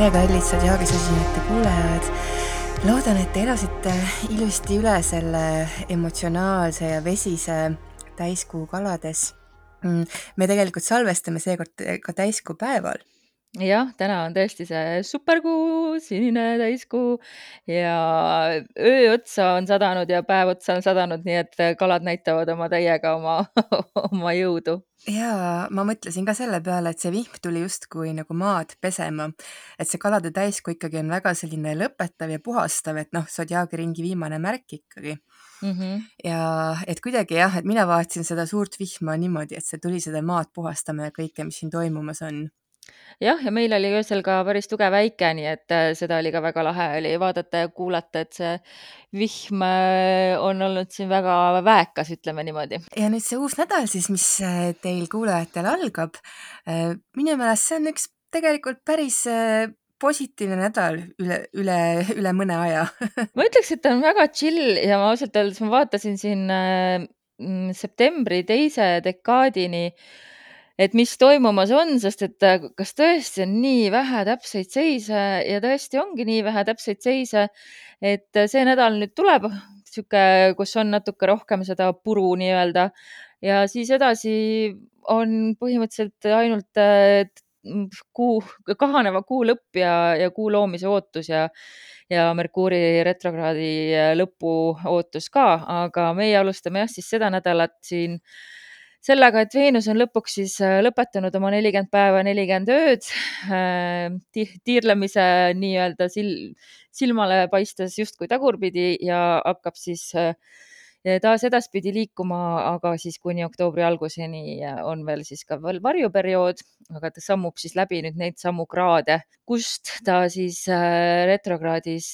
tere, kallid Zodiaagi-sõsinate kuulajad! loodan, et te elasite ilusti üle selle emotsionaalse ja vesise täiskuu kalades. Mm, me tegelikult salvestame seekord ka täiskuu päeval jah, täna on tõesti see superkuu, sinine täiskuu ja öö otsa on sadanud ja päev otsa on sadanud, nii et kalad näitavad oma täiega oma oma jõudu. jaa, ma mõtlesin ka selle peale, et see vihm tuli justkui nagu maad pesema. et see kalade täiskuu ikkagi on väga selline lõpetav ja puhastav, et noh, Zodiaagi ringi viimane märk ikkagi mm. -hmm. ja et kuidagi jah, et mina vaatasin seda suurt vihma niimoodi, et see tuli seda maad puhastama ja kõike, mis siin toimumas on jah, ja meil oli öösel ka päris tugev äike, nii et äh, seda oli ka väga lahe oli vaadata ja kuulata, et see vihm äh, on olnud siin väga väekas, ütleme niimoodi. ja nüüd see uus nädal siis, mis äh, teil kuulajatel algab, minu meelest see on üks tegelikult päris positiivne nädal üle, üle, üle mõne aja ma ütleks, et ta on väga chill ja ma ausalt öeldes ma vaatasin siin äh, septembri teise dekaadini äh, et mis toimumas on, sest et äh, kas tõesti on nii vähe täpseid seise ja tõesti ongi nii vähe täpseid seise, et äh, see nädal nüüd tuleb sihuke, kus on natuke rohkem seda puru nii-öelda. Ja siis edasi on põhimõtteliselt ainult äh, kuu, kahaneva kuu lõpp ja, ja kuu loomise ootus ja ja Merkuuri retrokraadi lõpu ootus ka, aga meie alustame jah, siis seda nädalat siin äh, sellega, et Veenus on lõpuks siis äh, lõpetanud oma nelikümmend päeva, nelikümmend ööd äh, tiirlemise nii-öelda sil-, silmale paistes justkui tagurpidi ja hakkab siis äh, taas edaspidi liikuma, aga siis kuni oktoobri alguseni on veel siis ka veel varjuperiood, aga ta sammub siis läbi nüüd neid samu kraade, kust ta siis retrokraadis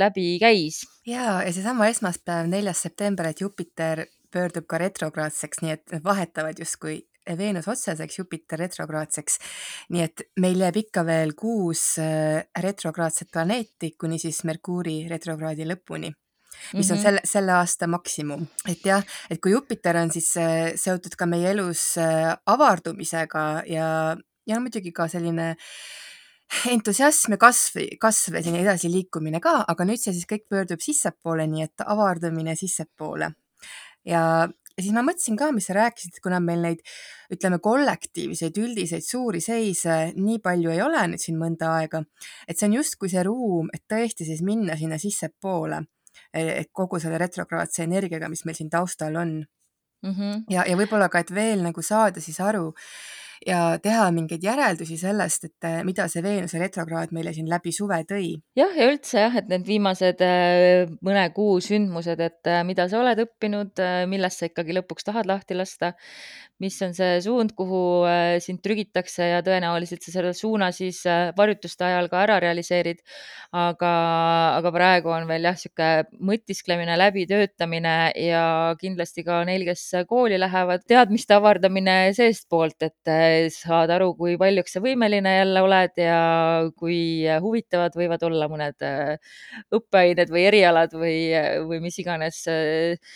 läbi käis. ja, ja seesama esmaspäev, neljas september, et Jupiter pöördub ka retrograadseks, nii et vahetavad justkui Veenus otseseks, Jupiter retrograadseks. nii et meil jääb ikka veel kuus äh, retrograadset planeeti kuni siis Merkuuri retrokraadi lõpuni mis mm -hmm. on mhm. selle, selle aasta maksimum. et jah, et kui Jupiter on siis äh, seotud ka meie elus äh, avardumisega ja, ja muidugi ka selline entusiasm ja kasv, kasv ja selline edasiliikumine ka, aga nüüd see siis kõik pöördub sissepoole, nii et avardumine sissepoole ja ja siis ma mõtlesin ka, mis sa rääkisid, kuna meil neid, ütleme, kollektiivseid, üldiseid suuri seise nii palju ei ole nüüd siin mõnda aega, et see on justkui see ruum, et tõesti siis minna sinna sissepoole, et kogu selle retrokraatse energiaga, mis meil siin taustal on mm. -hmm. ja, ja võib-olla ka, et veel nagu saada siis aru, ja teha mingeid järeldusi sellest, et äh, mida see Veenuse retrokraad meile siin läbi suve tõi. jah, ja üldse jah, et need viimased äh, mõne kuu sündmused, et äh, mida sa oled õppinud, millest sa ikkagi lõpuks tahad lahti lasta, mis on see suund, kuhu sind trügitakse ja tõenäoliselt sa selle suuna siis varjutuste ajal ka ära realiseerid. aga, aga praegu on veel jah, niisugune mõtisklemine, läbitöötamine ja kindlasti ka neil, kes kooli lähevad, teadmiste avardamine seestpoolt, et saad aru, kui paljuks sa võimeline jälle oled ja kui huvitavad võivad olla mõned äh, õppeained või erialad või, või mis iganes äh,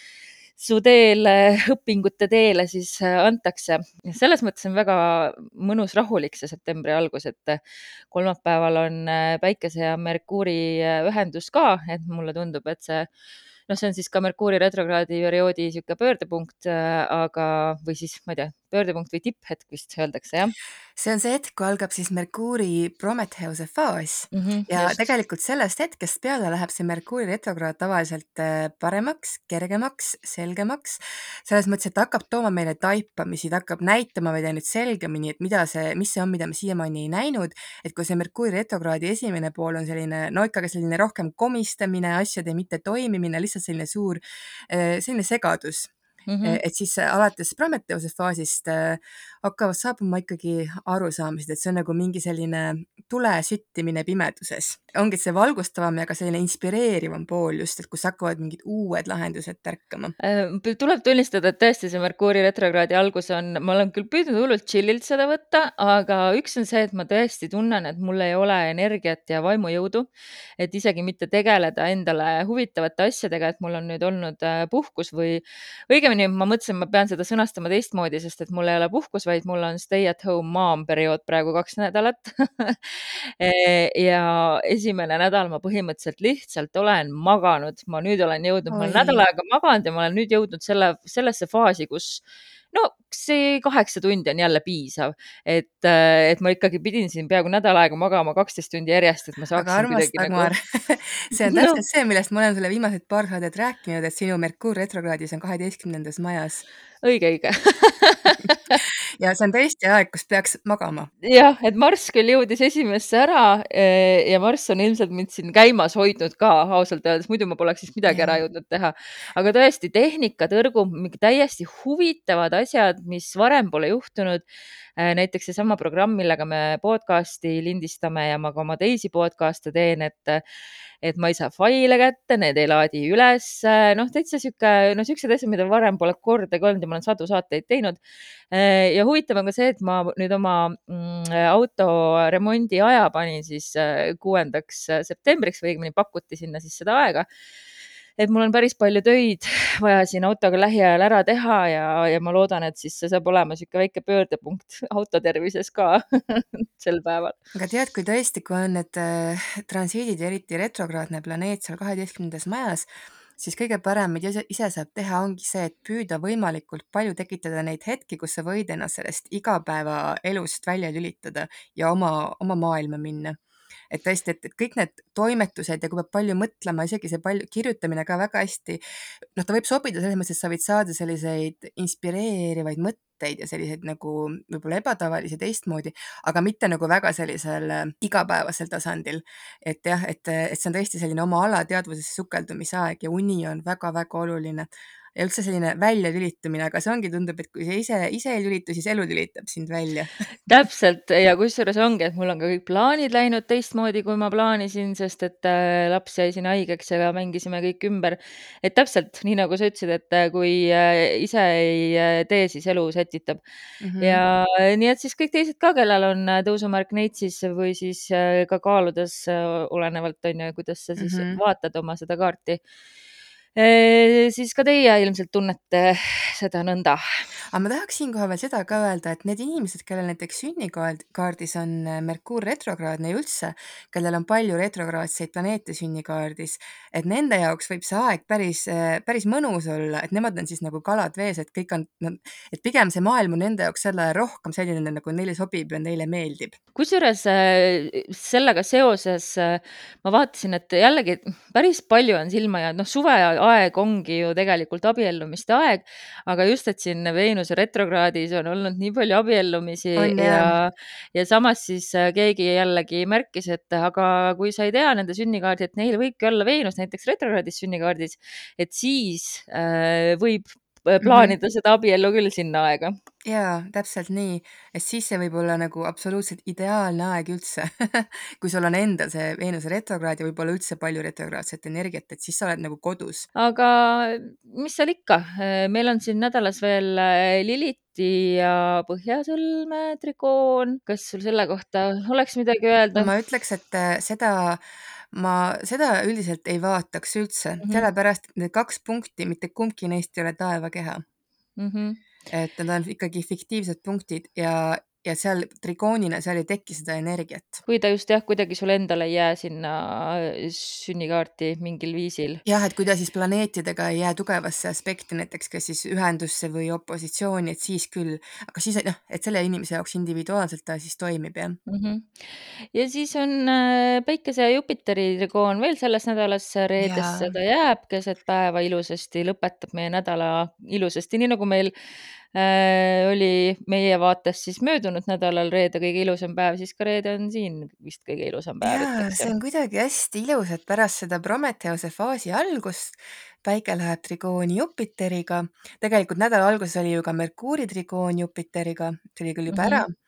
su teel, õpingute teele siis äh, antakse. selles mõttes on väga mõnus rahulik see septembri algus, et kolmapäeval on Päikese ja Merkuuri ühendus ka, et mulle tundub, et see noh, see on siis ka Merkuuri retrokraadi perioodi niisugune pöördepunkt, aga, või siis ma ei tea, pöördepunkt või tipphetk vist öeldakse, jah? see on see hetk, kui algab siis Merkuuri Prometheuse faas mm -hmm, ja just. tegelikult sellest hetkest peale läheb see Merkuuri retrokraad tavaliselt äh, paremaks, kergemaks, selgemaks. selles mõttes, et ta hakkab tooma meile taipamisi, ta hakkab näitama meile nüüd selgemini, et mida see, mis see on, mida me siiamaani ei näinud. et kui see Merkuuri retrokraadi esimene pool on selline, no ikkagi selline rohkem komistamine, asjade mittetoimimine, lihtsalt selline suur, äh, selline segadus mm. -hmm. et siis alates Prometheuse faasist äh, hakkavad saabuma ikkagi arusaamised, et see on nagu mingi selline tule süttimine pimeduses. ongi see valgustavam ja ka selline inspireerivam pool just, et kus hakkavad mingid uued lahendused tärkama. Äh, tuleb tunnistada, et tõesti see Merkuuri retrokraadi algus on, ma olen küll püüdnud hullult chill'ilt seda võtta, aga üks on see, et ma tõesti tunnen, et mul ei ole energiat ja vaimujõudu, et isegi mitte tegeleda endale huvitavate asjadega, et mul on nüüd olnud äh, puhkus või õigemini siiamaani ma mõtlesin, ma pean seda sõnastama teistmoodi, sest et mul ei ole puhkus, vaid mul on stay at home mom periood praegu kaks nädalat. Ja esimene nädal ma põhimõtteliselt lihtsalt olen maganud, ma nüüd olen jõudnud, ma olen nädal aega maganud ja ma olen nüüd jõudnud selle, sellesse faasi, kus no see kaheksa tundi on jälle piisav, et, äh, et ma ikkagi pidin siin peaaegu nädal aega magama kaksteist tundi järjest, et ma saaksin aga armas kuidagi Dagmar nagu see on no, täpselt see, millest ma olen sulle viimased paar saadet rääkinud, et sinu Merkuur retrokraadis on kaheteistkümnendas majas õige, õige ja see on tõesti aeg, kus peaks magama. jah, et Marss küll jõudis esimesse ära eh, ja Marss on ilmselt mind siin käimas hoidnud ka ausalt öeldes, muidu ma poleks siis midagi ära Jaa. jõudnud teha. aga tõesti, tehnika tõrgub mingi täiesti huvitavad asjad, mis varem pole juhtunud. Eh, näiteks seesama programm, millega me podcast'i lindistame ja ma ka oma teisi podcast'e teen, et et ma ei saa faile kätte, need ei laadi ülesse, noh, täitsa sihuke, no siuksed asjad, mida varem pole kordagi olnud ja ma olen sadu saateid teinud. Eh, ja huvitav on ka see, et ma nüüd oma mm, auto remondi aja panin siis kuuendaks septembriks või õigemini pakuti sinna siis seda aega et mul on päris palju töid vaja siin autoga lähiajal ära teha ja, ja ma loodan, et siis see saab olema niisugune väike pöördepunkt auto tervises ka sel päeval. aga tead, kui tõesti, kui on need äh, transiidid ja eriti retrokraadne planeet seal kaheteistkümnendas majas, siis kõige parem, mida ise saab teha, ongi see, et püüda võimalikult palju tekitada neid hetki, kus sa võid ennast sellest igapäevaelust välja lülitada ja oma, oma maailma minna et tõesti, et, et kõik need toimetused ja kui peab palju mõtlema, isegi see palju kirjutamine ka väga hästi, noh, ta võib sobida selles mõttes, et sa võid saada selliseid inspireerivaid mõtteid ja selliseid nagu võib-olla ebatavalisi teistmoodi, aga mitte nagu väga sellisel äh, igapäevasel tasandil. et jah, et, et see on tõesti selline oma alateadvusesse sukeldumise aeg ja uni on väga-väga oluline ja üldse selline väljalülitumine, aga see ongi, tundub, et kui sa ise, ise ei lülitu, siis elu lülitab sind välja täpselt ja kusjuures ongi, et mul on ka kõik plaanid läinud teistmoodi, kui ma plaanisin, sest et äh, laps jäi siin haigeks ja mängisime kõik ümber. et täpselt nii nagu sa ütlesid, et äh, kui äh, ise ei tee, siis elu sätitab mm. -hmm. ja nii, et siis kõik teised ka, kellel on tõusumärk Neitsis või siis ka kaaludes, olenevalt on ju, kuidas sa siis mm -hmm. vaatad oma seda kaarti siis ka teie ilmselt tunnete seda nõnda. aga ma tahaks siinkohal veel seda ka öelda, et need inimesed, kellel näiteks sünnikaardis on äh, Merkuur retrokraadne ja üldse, kellel on palju retrokraadseid planeete sünnikaardis, et nende jaoks võib see aeg päris, äh, päris mõnus olla, et nemad on siis nagu kalad vees, et kõik on et pigem see maailm on nende jaoks selle rohkem selline, nagu neile sobib ja neile meeldib. kusjuures äh, sellega seoses ma vaatasin, et jällegi päris palju on silma jäänud, noh, suve aeg ongi ju tegelikult abiellumiste aeg, aga just, et siin Veenuse retrokraadis on olnud nii palju abiellumisi on, ja, ja samas siis äh, keegi jällegi märkis, et aga kui sa ei tea nende sünnikaardi, et neil võibki olla Veenus näiteks retrokraadis sünnikaardis, et siis äh, võib. Plaanida mm -hmm. seda abiellu küll sinna aega jaa, täpselt nii, et siis see võib olla nagu absoluutselt ideaalne aeg üldse kui sul on endal see Veenuse retrokraad ja võib-olla üldse palju retrokraadset energiat, et siis sa oled nagu kodus. aga mis seal ikka, meil on siin nädalas veel äh, Liliti ja Põhjasõlme trikoon, kas sul selle kohta oleks midagi öelda? ma ütleks, et äh, seda ma seda üldiselt ei vaataks üldse mm, -hmm. sellepärast et need kaks punkti, mitte kumbki neist ei ole taevakeha mm. -hmm et need on ikkagi fiktiivsed punktid ja, ja seal trigoonina, seal ei teki seda energiat. kui ta just jah, kuidagi sul endal ei jää sinna äh, sünnikaarti mingil viisil. jah, et kui ta siis planeetidega ei jää tugevasse aspekti, näiteks kas siis ühendusse või opositsiooni, et siis küll, aga siis noh, et selle inimese jaoks individuaalselt ta siis toimib jah mm. -hmm. ja siis on äh, Päikese ja Jupiteri trigoon veel selles nädalas, reedesse ta jääb keset päeva ilusasti, lõpetab meie nädala ilusasti, nii nagu meil oli meie vaates siis möödunud nädalal reede kõige ilusam päev, siis ka reede on siin vist kõige ilusam päev, jaa, see on kuidagi hästi ilus, et pärast seda Prometheuse faasi algust päike läheb trigooni Jupiteriga. tegelikult nädala alguses oli ju ka Merkuuri trigoon Jupiteriga, see oli küll juba mm -hmm. ära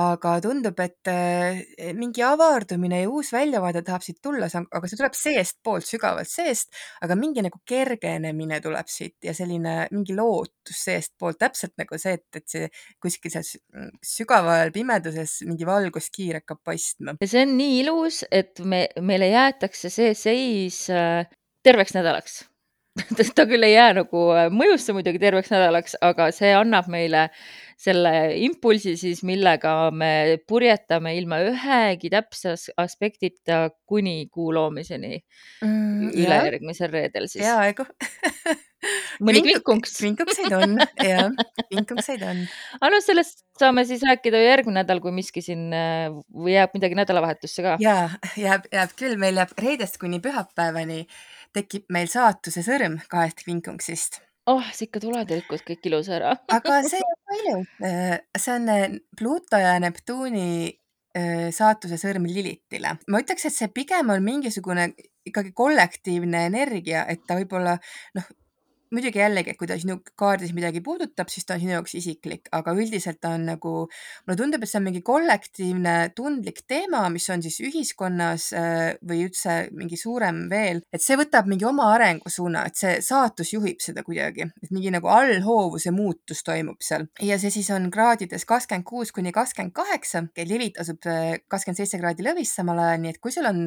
aga tundub, et eh, mingi avardumine ja uus väljavaade tahab siit tulla, aga see tuleb seestpoolt, sügavalt seest, aga mingi nagu kergenemine tuleb siit ja selline mingi lootus seestpoolt, täpselt nagu see, et, et see kuskil seal mm, sügaval pimeduses mingi valguskiir hakkab paistma. ja see on nii ilus, et me, meile jäetakse see seis äh, terveks nädalaks ta küll ei jää nagu mõjusse muidugi terveks nädalaks, aga see annab meile selle impulsi siis, millega me purjetame ilma ühegi täpse aspektita kuni kuu loomiseni mm,. ülejärgmisel reedel siis. peaaegu mõni kvinkunks. kvinkukseid on, jah, kvinkukseid on. aga noh, sellest saame siis rääkida järgmine nädal, kui miski siin või jääb midagi nädalavahetusse ka. ja jääb, jääb küll, meil jääb reedest kuni pühapäevani tekib meil saatuse sõrm kahest kvinkunksist oh, sa ikka tuled ja lükkad kõik ilusa ära aga see on palju. Äh, see on äh, Pluto ja Neptuuni äh, saatuse sõrm Lilitile. ma ütleks, et see pigem on mingisugune ikkagi kollektiivne energia, et ta võib-olla noh, muidugi jällegi, et kui ta sinu kaardis midagi puudutab, siis ta on sinu jaoks isiklik, aga üldiselt ta on nagu, mulle tundub, et see on mingi kollektiivne tundlik teema, mis on siis ühiskonnas äh, või üldse mingi suurem veel, et see võtab mingi oma arengusuuna, et see saatus juhib seda kuidagi, et mingi nagu allhoovuse muutus toimub seal. Ja see siis on kraadides kakskümmend kuus kuni kakskümmend kaheksa, Lilith asub äh, kakskümmend seitse kraadi lõvis samal ajal, nii et kui sul on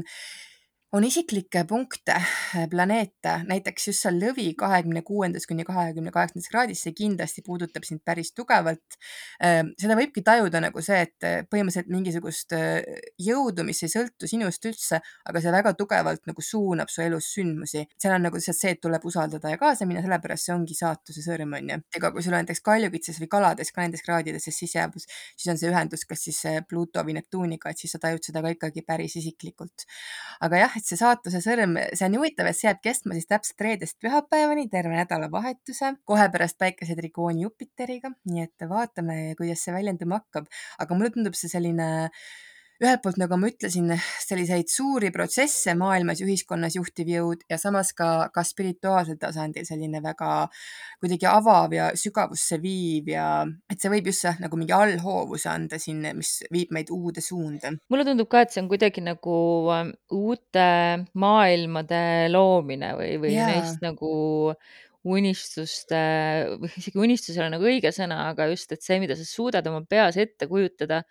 on isiklikke punkte, äh, planeete, näiteks just seal lõvi kahekümne kuuendast kuni kahekümne kaheksandas kraadis, see kindlasti puudutab sind päris tugevalt. Ähm, seda võibki tajuda nagu see, et äh, põhimõtteliselt mingisugust äh, jõudu, mis ei sõltu sinust üldse, aga see väga tugevalt nagu suunab su elus sündmusi. seal on nagu lihtsalt see, et tuleb usaldada ja kaasa minna, sellepärast see ongi saatuse sõrm, on ju. ega kui sul on näiteks kaljukitses või kalades ka nendes kraadides, siis jääb, siis on see ühendus kas siis Pluto või Neptuuniga, et siis sa tajud seda ka ikkagi päris isiklikult. aga jah, et see saatuse sõrm, see on nii huvitav, et see jääb kestma siis täpselt reedest pühapäevani, terve nädalavahetuse, kohe pärast päikese trigooni Jupiteriga, nii et vaatame, kuidas see väljenduma hakkab. aga mulle tundub see selline ühelt poolt, nagu ma ütlesin, selliseid suuri protsesse maailmas ja ühiskonnas juhtiv jõud ja samas ka, ka spirituaalsel tasandil selline väga kuidagi avav ja sügavusse viiv ja et see võib just see nagu mingi allhoovuse anda sinna, mis viib meid uude suunda. mulle tundub ka, et see on kuidagi nagu ähm, uute maailmade loomine või, või yeah. neist nagu unistuste, isegi unistus ei ole nagu õige sõna, aga just, et see, mida sa suudad oma peas ette kujutada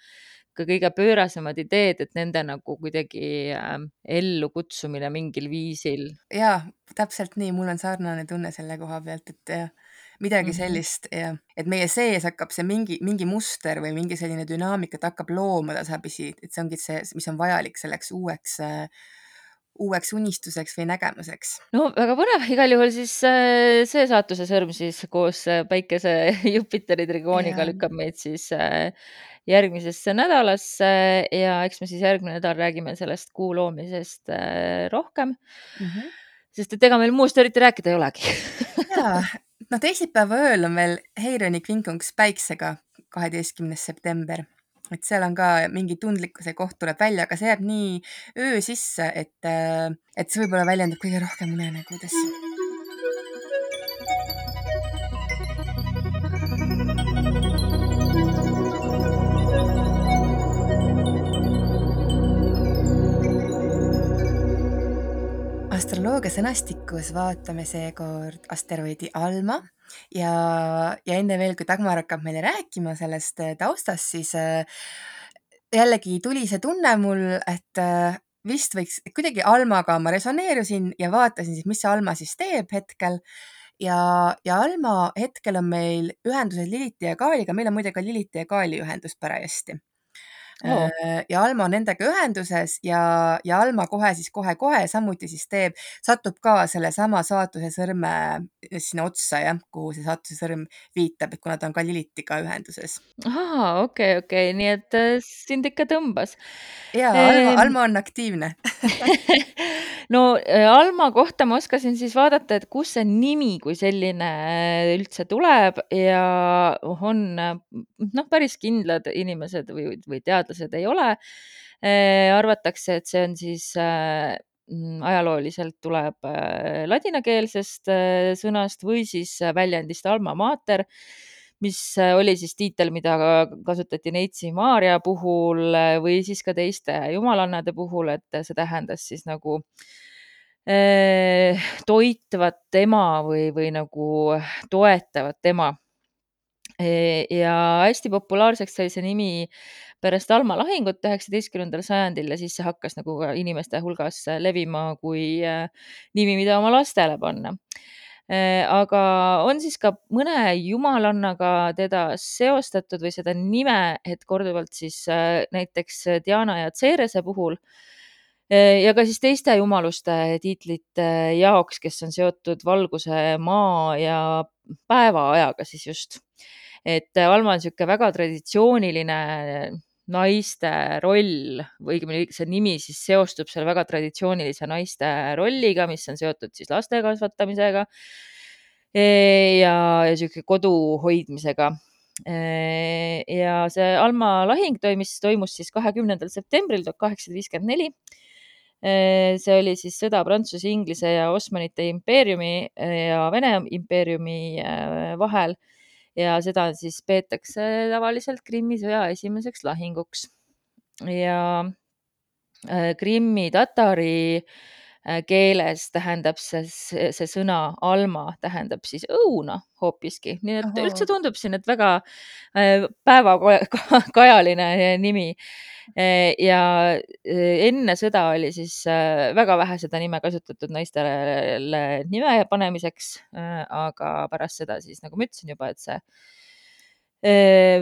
ka kõige pöörasemad ideed, et nende nagu kuidagi äh, ellukutsumine mingil viisil. ja täpselt nii, mul on sarnane tunne selle koha pealt, et midagi mm -hmm. sellist ja et meie sees hakkab see mingi, mingi muster või mingi selline dünaamika, ta hakkab looma tasapisi, et see ongi see, mis on vajalik selleks uueks äh, uueks unistuseks või nägemuseks. no väga põnev, igal juhul siis äh, see saatuse sõrm siis koos äh, päikese Jupiteri trigooniga lükkab meid siis äh, järgmisesse nädalasse ja eks me siis järgmine nädal räägime sellest kuu loomisest rohkem mm. -hmm. sest et ega meil muust eriti rääkida ei olegi ja, no teisipäeva ööl on veel Heironi kvinkungs päiksega, kaheteistkümnes september et seal on ka mingi tundlikkuse koht tuleb välja, aga see jääb nii öö sisse, et, äh, et see võib-olla väljendub kõige rohkem unenägudes. astroloogia sõnastikus vaatame seekord asteroidi Alma ja, ja enne veel, kui Dagmar hakkab meile rääkima sellest äh, taustast, siis äh, jällegi tuli see tunne mul, et äh, vist võiks kuidagi Almaga ma resoneerusin ja vaatasin siis, mis see Alma siis teeb hetkel. ja, ja Alma hetkel on meil ühenduses Liliti ja Kaaliga, meil on muide ka Liliti ja Kaali ühendus parajasti oh.. ja Alma on nendega ühenduses ja, ja Alma kohe siis kohe-kohe samuti siis teeb, satub ka sellesama saatuse sõrme sinna otsa jah, kuhu see saatuse sõrm viitab, et kuna ta on ka Lilitiga ühenduses. okei okei nii et äh, sind ikka tõmbas. ja Alma ehm... Alma on aktiivne no äh, Alma kohta ma oskasin siis vaadata, et kust see nimi kui selline äh, üldse tuleb ja on noh, päris kindlad inimesed või, või teadlased ei ole. Äh, arvatakse, et see on siis äh, ajalooliselt tuleb äh, ladinakeelsest sõnast või siis väljendist alma mater, mis oli siis tiitel, mida kasutati Neitsi Maarja puhul või siis ka teiste jumalannade puhul, et see tähendas siis nagu toitvat ema või, või nagu toetavat ema ja hästi populaarseks sai see nimi pärast Alma lahingut üheksateistkümnendal sajandil ja siis see hakkas nagu inimeste hulgas levima kui äh, nimi, mida oma lastele panna. Äh, aga on siis ka mõne jumalannaga teda seostatud või seda nime, et korduvalt siis näiteks Diana ja Cerese puhul ja ka siis teiste jumaluste tiitlite jaoks, kes on seotud valguse, maa ja päevaajaga siis just. et Alma on niisugune väga traditsiooniline naiste roll või õigemini see nimi siis seostub seal väga traditsioonilise naiste rolliga, mis on seotud siis laste kasvatamisega ja, ja niisugune kodu hoidmisega. ja see Alma lahing toimus, toimus siis kahekümnendal septembril tuhat kaheksasada viiskümmend neli see oli siis sõda Prantsuse, Inglise ja Osmanite impeeriumi ja Vene impeeriumi vahel ja seda siis peetakse tavaliselt Krimmi sõja esimeseks lahinguks. ja krimmi-tatari keeles tähendab see, see sõna alma tähendab siis õuna hoopiski, nii et Ohoo. üldse tundub siin, et väga päevakajaline nimi ja enne sõda oli siis väga vähe seda nime kasutatud naistele nime panemiseks, aga pärast seda siis, nagu ma ütlesin juba, et see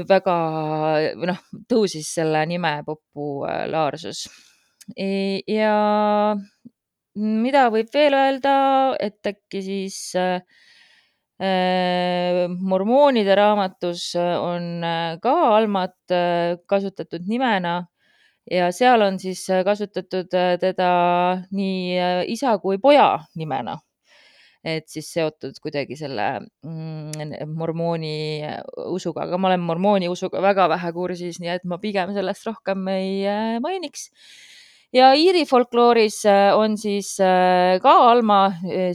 väga või noh, tõusis selle nime populaarsus. ja mida võib veel öelda, et äkki siis mormoonide raamatus on ka Almat kasutatud nimena ja seal on siis kasutatud teda nii isa kui poja nimena. et siis seotud kuidagi selle mormooni usuga, aga ma olen mormooni usuga väga vähe kursis, nii et ma pigem sellest rohkem ei mainiks. Ja Iiri folklooris on siis ka Alma,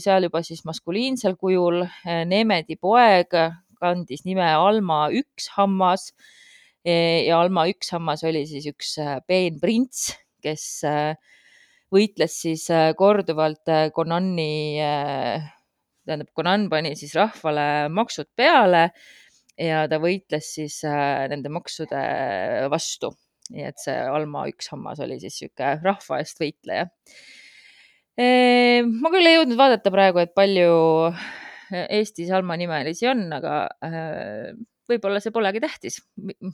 seal juba siis maskuliinsel kujul, Neemedi poeg kandis nime Alma Ükshammas ja Alma Ükshammas oli siis üks peenprints, kes võitles siis korduvalt Conan'i, tähendab, Conan pani siis rahvale maksud peale ja ta võitles siis nende maksude vastu. Nii et see Alma Ükshammas oli siis niisugune rahva eest võitleja. ma küll ei jõudnud vaadata praegu, et palju Eestis Alma nimelisi on, aga võib-olla see polegi tähtis.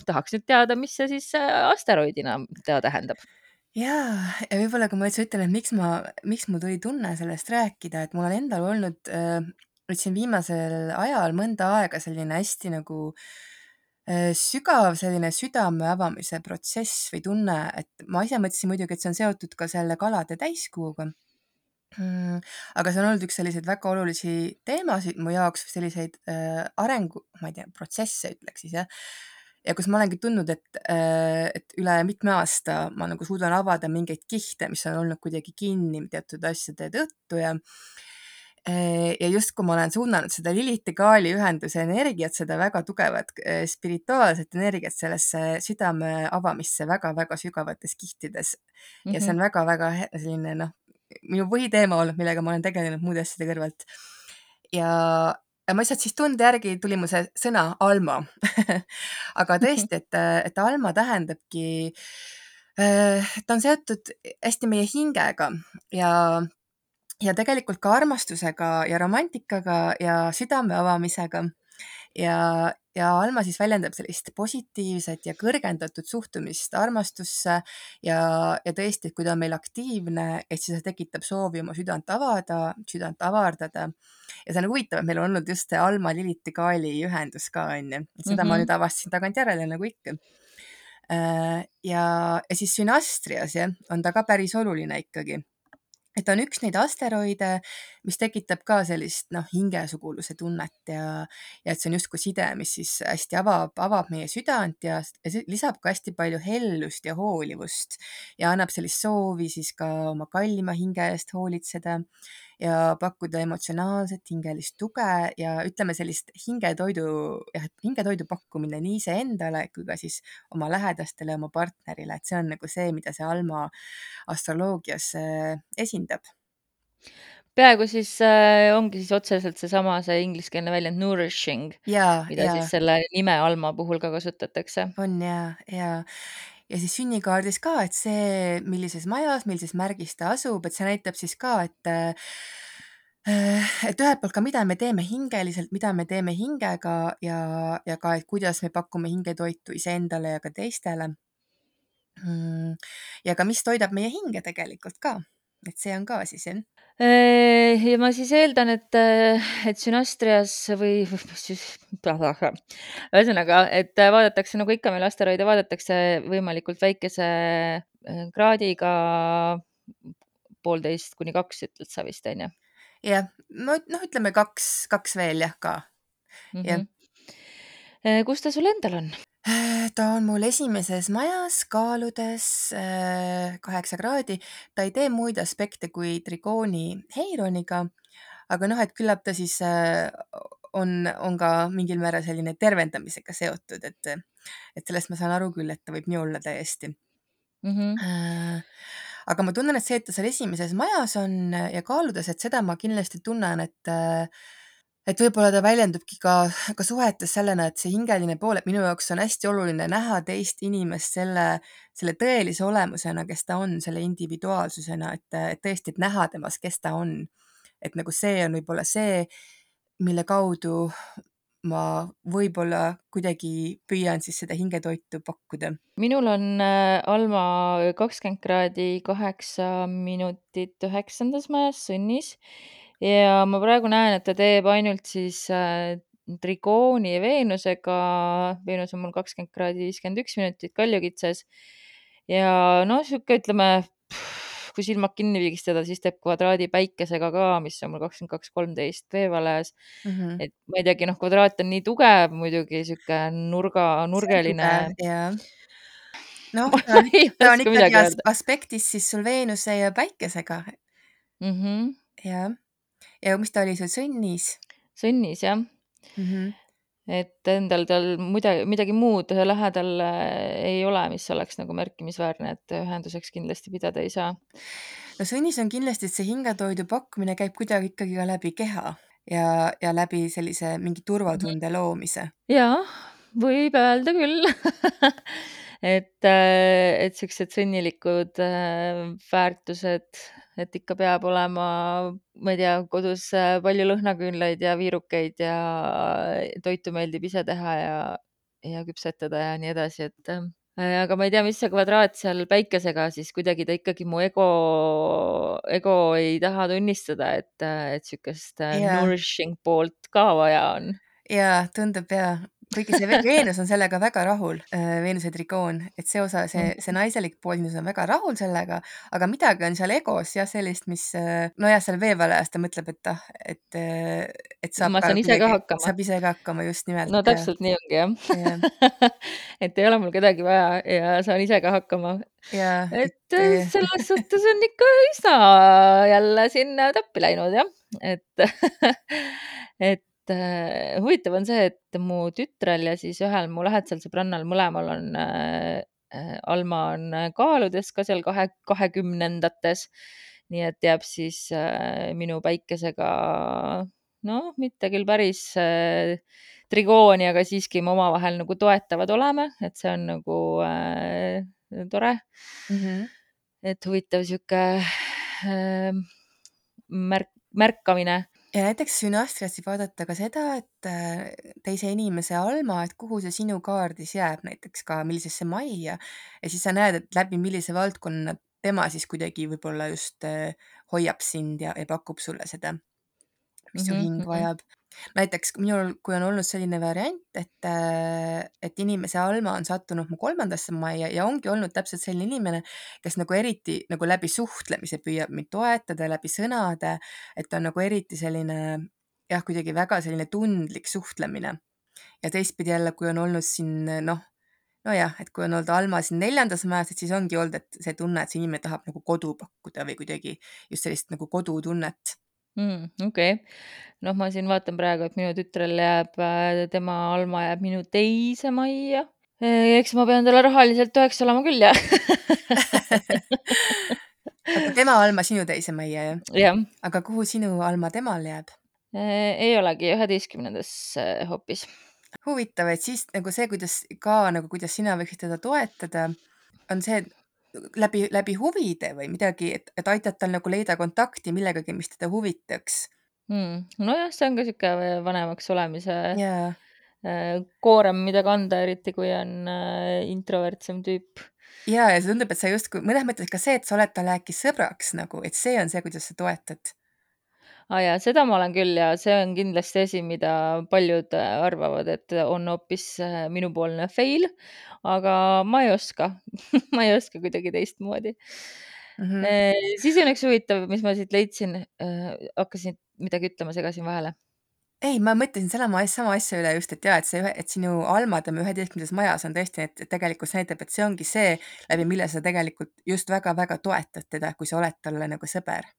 tahaks nüüd teada, mis see siis asteroidina teda tähendab jaa, ja võib-olla kui ma üldse ütlen, et miks ma, miks mul tuli tunne sellest rääkida, et mul on endal olnud nüüd siin viimasel ajal mõnda aega selline hästi nagu sügav selline südame avamise protsess või tunne, et ma ise mõtlesin muidugi, et see on seotud ka selle kalade täiskuuga. Mm, aga see on olnud üks selliseid väga olulisi teemasid mu jaoks, selliseid arengu, ma ei tea, protsesse ütleks siis jah ja kus ma olengi tundnud, et, et üle mitme aasta ma nagu suudan avada mingeid kihte, mis on olnud kuidagi kinni teatud asjade tõttu ja ja justkui ma olen suunanud seda Lilith Kaali ühenduse energiat, seda väga tugevat spirituaalset energiat sellesse südame avamisse väga-väga sügavates kihtides mm. -hmm. ja see Mhm. on väga-väga selline noh, minu põhiteema olnud, millega ma olen tegelenud muude asjade kõrvalt. ja ja ma lihtsalt siis tunde järgi tuli mu see sõna Alma aga tõesti, et, et Alma tähendabki, ta on seotud hästi meie hingega ja, ja tegelikult ka armastusega ja romantikaga ja südame avamisega. ja, ja Alma siis väljendab sellist positiivset ja kõrgendatud suhtumist armastusse ja, ja tõesti, et kui ta on meil aktiivne, et siis see tekitab soovi oma südant avada, südant avardada ja see on huvitav, et meil on olnud just see Alma Lilith Kaali ühendus ka onju, seda mm -hmm. ma Mhm. nüüd avastasin tagantjärele nagu ikka. ja, ja siis Sünastrias jah, on ta ka päris oluline ikkagi et ta on üks neid asteroide, mis tekitab ka sellist noh, hingesuguluse tunnet ja, ja et see on justkui side, mis siis hästi avab, avab meie südant ja, ja lisab ka hästi palju hellust ja hoolivust ja annab sellist soovi siis ka oma kallima hinge eest hoolitseda ja pakkuda emotsionaalset hingelist tuge ja ütleme sellist hingetoidu, jah, et hingetoidu pakkumine nii iseendale kui ka siis oma lähedastele, oma partnerile, et see on nagu see, mida see Alma astroloogias äh, esindab. peaaegu siis äh, ongi siis otseselt seesama, see ingliskeelne väljend nourishing, mida ja siis selle nime Alma puhul ka kasutatakse. on ja, ja ja siis sünnikaardis ka, et see, millises majas, millises märgis ta asub, et see näitab siis ka, et et ühelt poolt ka, mida me teeme hingeliselt, mida me teeme hingega ja, ja ka, et kuidas me pakume hingetoitu iseendale ja ka teistele. Mm, ja ka, mis toidab meie hinge tegelikult ka, et see on ka siis jah Äh, ja ma siis eeldan, et, äh, et sünastrias või ühesõnaga, et vaadatakse nagu ikka meil asteroide vaadatakse võimalikult väikese äh, kraadiga, poolteist kuni kaks ütled sa vist onju? jah, no noh, ütleme kaks, kaks veel jah ka mm, -hmm. jah. kus ta sul endal on? ta on mul esimeses majas kaaludes äh, kaheksa kraadi. ta ei tee muid aspekte kui trigooni Heironiga, aga noh, et küllap ta siis äh, on, on ka mingil määral selline tervendamisega seotud, et, et sellest ma saan aru küll, et ta võib nii olla täiesti mm. -hmm. aga ma tunnen, et see, et ta seal esimeses majas on ja kaaludes, et seda ma kindlasti tunnen, et et võib-olla ta väljendubki ka, ka suhetes sellena, et see hingeline pool, et minu jaoks on hästi oluline näha teist inimest selle, selle tõelise olemusena, kes ta on, selle individuaalsusena, et, et tõesti, et näha temas, kes ta on. et nagu see on võib-olla see, mille kaudu ma võib-olla kuidagi püüan siis seda hingetoitu pakkuda. minul on äh, Alma kakskümmend kraadi kaheksa minutit üheksandas majas Sunnis ja ma praegu näen, et ta teeb ainult siis äh, trigooni Veenusega, Veenus on mul kakskümmend kraadi viiskümmend üks minutit kaljukitses ja noh, sihuke ütleme, kui silmad kinni pigistada, siis teeb kvadraadi päikesega ka, mis on mul kakskümmend kaks, kolmteist veevales mm. -hmm. et ma ei teagi, noh, kvadraat on nii tugev muidugi, sihuke nurga, nurgeline. noh, ta on, ta on ikkagi as aspektis siis sul Veenuse ja Päikesega mm. -hmm. jah ja mis ta oli sul, Sõnnis? Sõnnis jah mm. -hmm. et endal tal midagi, midagi muud lähedal äh, ei ole, mis oleks nagu märkimisväärne, et ühenduseks kindlasti pidada ei saa. no Sõnnis on kindlasti, et see hingetoidu pakkumine käib kuidagi ikkagi ka läbi keha ja, ja läbi sellise mingi turvatunde -hmm. loomise. jah, võib öelda küll et, äh, et siuksed sõnnilikud äh, väärtused et ikka peab olema, ma ei tea, kodus äh, palju lõhnaküünlaid ja viirukeid ja toitu meeldib ise teha ja, ja küpsetada ja nii edasi, et äh, aga ma ei tea, mis see kvadraat seal päikesega siis kuidagi ta ikkagi mu ego, ego ei taha tunnistada, et, et sihukest yeah. nourishing poolt ka vaja on. ja tundub ja, kuigi see Veenus on sellega väga rahul, äh, Veenuse trigoon, et see osa, see, mm. see naiselik pool sinus on väga rahul sellega, aga midagi on seal egos jah, sellist, mis äh, nojah, seal veevallas ta mõtleb, et ah, et, äh, et saab. ma saan ise ka hakkama. saab ise ka hakkama, just nimelt. no täpselt nii ongi jah ja. et ei ole mul kedagi vaja ja saan ise ka hakkama. et, et selles suhtes on ikka üsna jälle sinna täppi läinud jah, et et äh, huvitav on see, et mu tütrel ja siis ühel mu lähedasel sõbrannal mõlemal on äh, äh Alma on kaaludes ka seal kahe, kahekümnendates. nii et jääb siis äh, minu päikesega, noh, mitte küll päris äh, trigooni, aga siiski me omavahel nagu toetavad oleme, et see on nagu äh, tore mm. -hmm. et huvitav sihuke äh, märk, märkamine ja näiteks Synastrias võib vaadata ka seda, et äh, teise inimese Alma, et kuhu see sinu kaardis jääb näiteks ka, millisesse majja ja siis sa näed, et läbi millise valdkonna tema siis kuidagi võib-olla just äh, hoiab sind ja, ja pakub sulle seda, mis su mm -hmm. hing vajab näiteks minul, kui on olnud selline variant, et, äh, et inimese Alma on sattunud mu kolmandasse majja ja ongi olnud täpselt selline inimene, kes nagu eriti nagu läbi suhtlemise püüab mind toetada läbi sõnade, et on nagu eriti selline jah, kuidagi väga selline tundlik suhtlemine. ja teistpidi jälle, kui on olnud siin noh, nojah, et kui on olnud Alma siin neljandas majas, et siis ongi olnud, et see tunne, et see inimene tahab nagu kodu pakkuda või kuidagi just sellist nagu kodutunnet mm,. okei noh, ma siin vaatan praegu, et minu tütrel jääb, äh, tema Alma jääb minu teise majja. Äh, eks ma pean talle rahaliselt toeks olema küll, jah aga tema Alma sinu teise majja, jah? jah. aga kuhu sinu Alma temal jääb? Äh, ei olegi, üheteistkümnendas hoopis. huvitav, et siis nagu see, kuidas ka nagu, kuidas sina võiksid teda toetada, on see, et läbi, läbi huvide või midagi, et, et aitad tal nagu leida kontakti millegagi, mis teda huvitaks mm.. nojah, see on ka sihuke vanemaks olemise jaa. koorem, mida kanda, eriti kui on introvertsem tüüp. ja, ja see tundub, et sa justkui mõnes mõttes ka see, et sa oled talle äkki sõbraks nagu, et see on see, kuidas sa toetad aa jaa, seda ma olen küll ja see on kindlasti asi, mida paljud arvavad, et on hoopis minupoolne fail, aga ma ei oska ma ei oska kuidagi teistmoodi mm. -hmm. siis on üks huvitav, mis ma siit leidsin, hakkasin midagi ütlema, segasin vahele ei, ma mõtlesin sama asja, sama asja üle just, et jaa, et see et sinu Alma tema üheteistkümnendas majas on tõesti, et tegelikult see näitab, et see ongi see, läbi mille sa tegelikult just väga-väga toetad teda, kui sa oled talle nagu sõber.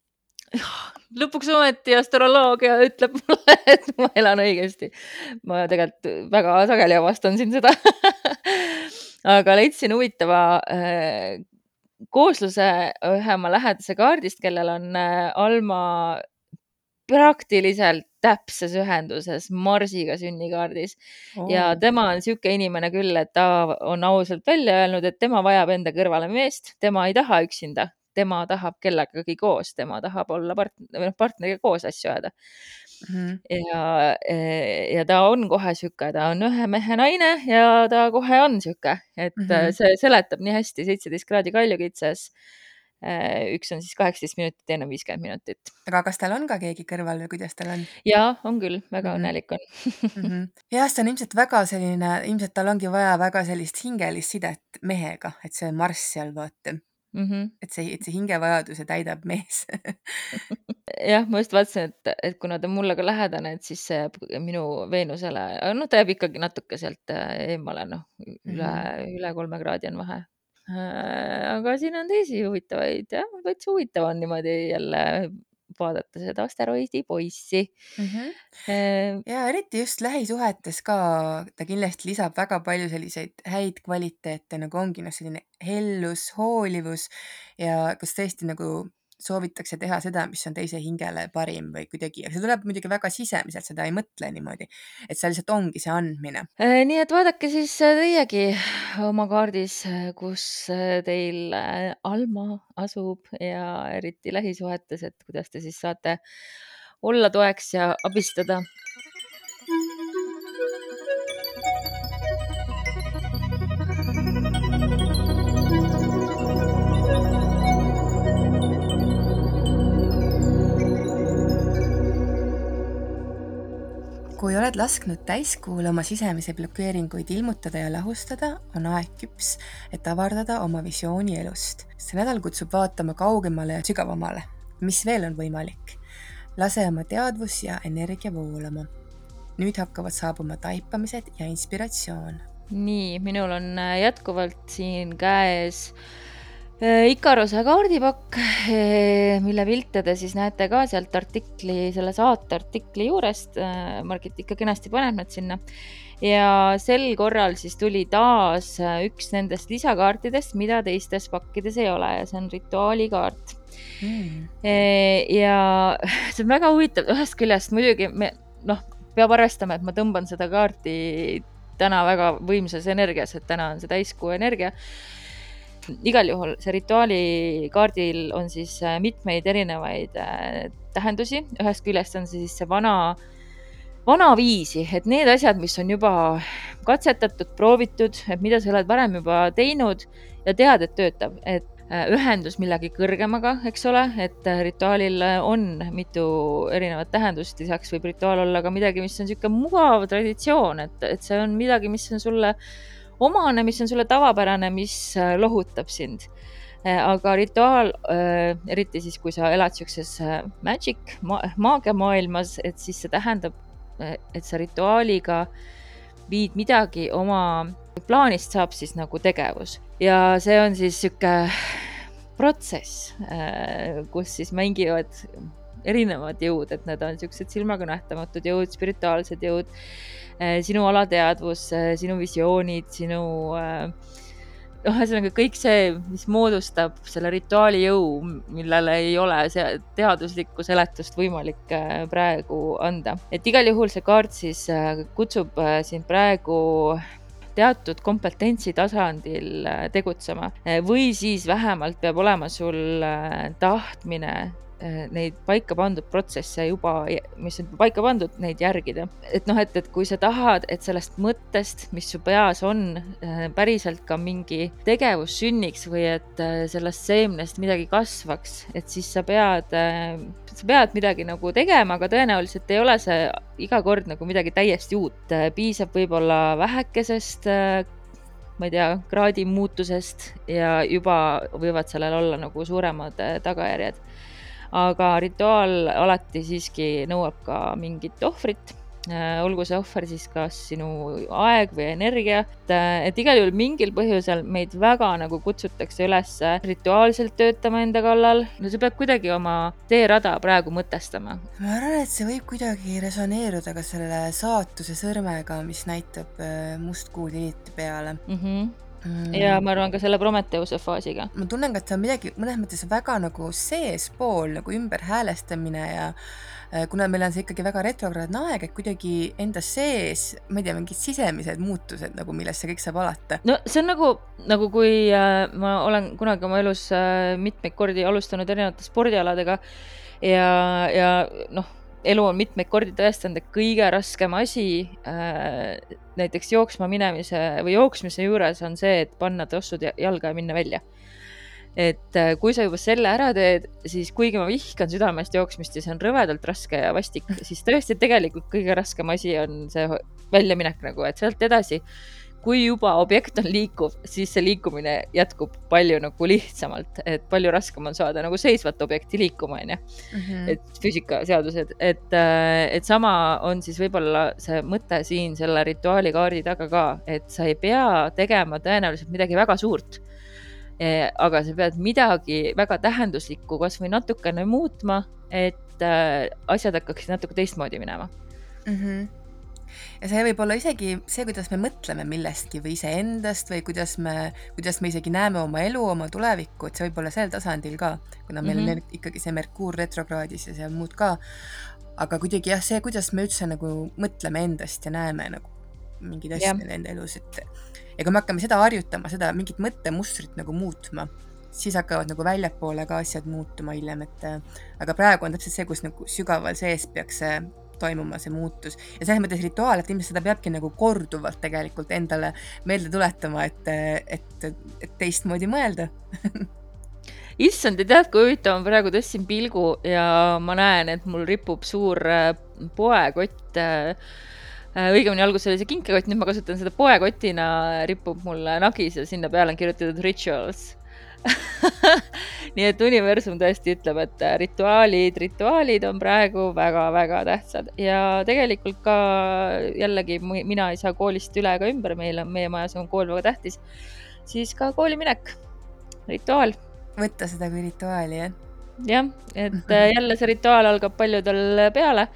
lõpuks ometi astroloogia ütleb mulle, et ma elan õigesti. ma tegelikult väga sageli avastan siin seda aga leidsin huvitava äh, koosluse ühe oma lähedase kaardist, kellel on äh, Alma praktiliselt täpses ühenduses Marsiga sünnikaardis oh. ja tema on niisugune inimene küll, et ta on ausalt välja öelnud, et tema vajab enda kõrvale meest, tema ei taha üksinda, tema tahab kellegagi koos, tema tahab olla partner, või noh, partneriga koos asju ajada mm. -hmm. ja, ja ta on kohe niisugune, ta on ühe mehe naine ja ta kohe on niisugune, et mm -hmm. see seletab nii hästi seitseteist kraadi kaljukitses Äh, üks on siis kaheksateist minutit, teine on viiskümmend minutit. aga kas tal on ka keegi kõrval või kuidas tal on? ja on küll, väga mm -hmm. õnnelik on mm. -hmm. jah, see on ilmselt väga selline, ilmselt tal ongi vaja väga sellist hingelist sidet mehega, et see marss seal vaata mm. -hmm. et see, et see hingevajaduse täidab mees jah, ma just vaatasin, et, et kuna ta mulle ka lähedane, et siis see jääb minu Veenusele, noh, ta jääb ikkagi natuke sealt äh, eemale, noh, üle mm, -hmm. üle kolme kraadi on vahe Äh, aga siin on teisi huvitavaid jah, täitsa huvitav on niimoodi jälle vaadata seda asteroidi poissi mm. -hmm. ja eriti just lähisuhetes ka ta kindlasti lisab väga palju selliseid häid kvaliteete, nagu ongi noh, selline hellus, hoolivus ja kas tõesti nagu soovitakse teha seda, mis on teise hingele parim või kuidagi, aga see tuleb muidugi väga sisemiselt, seda ei mõtle niimoodi, et see lihtsalt ongi see andmine. Äh, nii et vaadake siis äh, teiegi oma kaardis, äh, kus teil Alma asub ja eriti lähisuhetes, et kuidas te siis saate olla toeks ja abistada kui oled lasknud täiskuul oma sisemisi blokeeringuid ilmutada ja lahustada, on aeg küps, et avardada oma visiooni elust. see nädal kutsub vaatama kaugemale ja sügavamale. mis veel on võimalik? lase oma teadvus ja energia voolama. nüüd hakkavad saabuma taipamised ja inspiratsioon. nii, minul on jätkuvalt siin käes Äh, Ikaruse kaardipakk, äh, mille pilte te siis näete ka sealt artikli, selle saate artikli juurest. Äh, Margit ikka kenasti paneb need sinna. ja sel korral siis tuli taas üks nendest lisakaartidest, mida teistes pakkides ei ole. Ja see on rituaalikaart. Mm.. ja see on väga huvitav, ühest küljest muidugi me noh, peab arvestama, et ma tõmban seda kaarti täna väga võimsas energias, et täna on see täiskuu energia igal juhul see rituaali kaardil on siis äh, mitmeid erinevaid äh, tähendusi, ühest küljest on see siis see vana, vanaviisi, et need asjad, mis on juba katsetatud, proovitud, et mida sa oled varem juba teinud ja tead, et töötab, et äh, ühendus millegi kõrgemaga, eks ole, et rituaalil on mitu erinevat tähendust, lisaks võib rituaal olla ka midagi, mis on niisugune mugav traditsioon, et, et see on midagi, mis on sulle omane, mis on sulle tavapärane, mis äh, lohutab sind. Äh, aga rituaal, äh, eriti siis, kui sa elad siukses magic ma, maagiamaailmas, et siis see tähendab, et sa rituaaliga viid midagi oma plaanist saab siis nagu tegevus ja see on siis sihuke protsess, kus siis mängivad erinevad jõud, et need on siuksed silmaga nähtamatud jõud, spirituaalsed jõud sinu alateadvus, eh, sinu visioonid, sinu noh, ühesõnaga kõik see, mis moodustab selle rituaali jõu, millele ei ole see teaduslikku seletust võimalik praegu anda. et igal juhul see kaart siis kutsub sind praegu teatud kompetentsi tasandil tegutsema või siis vähemalt peab olema sul tahtmine äh, neid paika pandud protsesse juba, mis on paika pandud, neid järgida. et noh, et, et kui sa tahad, et sellest mõttest, mis su peas on, äh, päriselt ka mingi tegevus sünniks või et äh, sellest seemnest midagi kasvaks, et siis sa pead, sa pead midagi nagu tegema, aga tõenäoliselt ei ole see iga kord nagu midagi täiesti uut. piisab võib-olla vähekesest ma ei tea, kraadi muutusest ja juba võivad sellel olla nagu suuremad äh, tagajärjed. Aga rituaal alati siiski nõuab ka mingit ohvrit Äh, olgu see ohver siis kas sinu aeg või energia, et, äh, et igal juhul mingil põhjusel meid väga nagu kutsutakse üles rituaalselt töötama enda kallal. no sa pead kuidagi oma teerada praegu mõtestama. ma arvan, et see võib kuidagi resoneeruda ka selle saatuse sõrmega, mis näitab äh, mustkuu tiliti peale mm. -hmm mm. Ja ma arvan ka selle Prometheuse faasiga. ma tunnen ka, et see on midagi mõnes mõttes väga nagu seespool nagu ümberhäälestamine ja Äh, kuna meil on see ikkagi väga retrokraadne aeg, et kuidagi enda sees, ma ei tea, mingid sisemised muutused nagu, millest see kõik saab alata. no see on nagu, nagu kui äh, ma olen kunagi oma elus äh, mitmeid kordi alustanud erinevate spordialadega ja, ja noh, elu on mitmeid kordi tõestanud, et kõige raskem asi äh, näiteks jooksma minemise või jooksmise juures on see, et panna tossud jalga ja minna välja. Et äh, kui sa juba selle ära teed, siis kuigi ma vihkan südamest jooksmist ja see on rõvedalt raske ja vastik, siis tõesti tegelikult kõige raskem asi on see väljaminek nagu, et sealt edasi, kui juba objekt on liikuv, siis see liikumine jätkub palju nagu lihtsamalt, et palju raskem on saada nagu seisvat objekti liikuma, onju. Mhm. et füüsikaseadused, et, äh, et sama on siis võib-olla see mõte siin selle rituaalikaardi taga ka, et sa ei pea tegema tõenäoliselt midagi väga suurt Eh, aga sa pead midagi väga tähenduslikku kasvõi natukene muutma, et äh, asjad hakkaksid natuke teistmoodi minema mm. -hmm ja see võib olla isegi see, kuidas me mõtleme millestki või iseendast või kuidas me, kuidas me isegi näeme oma elu, oma tulevikku, et see võib olla sel tasandil ka, kuna meil mm -hmm. on ikkagi see Merkuur retrokraadis ja seal muud ka. aga kuidagi jah, see, kuidas me üldse nagu mõtleme endast ja näeme nagu mingeid asju enda elus, et ja kui me hakkame seda harjutama, seda mingit mõttemustrit nagu muutma, siis hakkavad nagu väljapoole ka asjad muutuma hiljem, et aga praegu on täpselt see, kus nagu sügaval sees peaks see toimuma, see muutus. ja selles mõttes rituaal, et ilmselt seda peabki nagu korduvalt tegelikult endale meelde tuletama, et, et, et teistmoodi mõelda issand, ja tead, kui huvitav, ma praegu tõstsin pilgu ja ma näen, et mul ripub suur äh, poekott Äh, õigemini alguses oli see kinkekott, nüüd ma kasutan seda poekotina, ripub mul nagis ja sinna peale on kirjutatud rituals nii et universum tõesti ütleb, et rituaalid, rituaalid on praegu väga-väga tähtsad. Ja tegelikult ka jällegi mina ei saa koolist üle ega ümber, meil on, meie majas on kool väga tähtis, siis ka kooliminek, rituaal. võtta seda kui rituaali, jah? jah, et jälle see rituaal algab paljudel peale.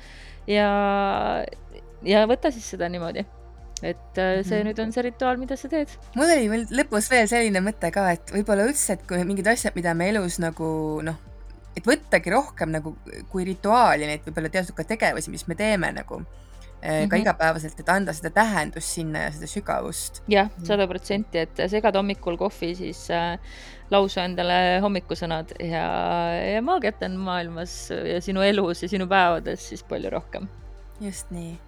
Ja ja võta siis seda niimoodi et äh, see mm -hmm. nüüd on see rituaal, mida sa teed. mul oli veel lõpus veel selline mõte ka, et võib-olla üldse, et kui mingid asjad, mida me elus nagu noh, et võttagi rohkem nagu kui rituaali neid võib-olla teatud ka tegevusi, mis me teeme nagu äh, ka mm -hmm. igapäevaselt, et anda seda tähendust sinna ja seda sügavust. jah, sada protsenti, et segad hommikul kohvi, siis äh, lausu endale hommikusõnad ja, ja maagiat on maailmas ja sinu elus ja sinu päevades siis palju rohkem. just nii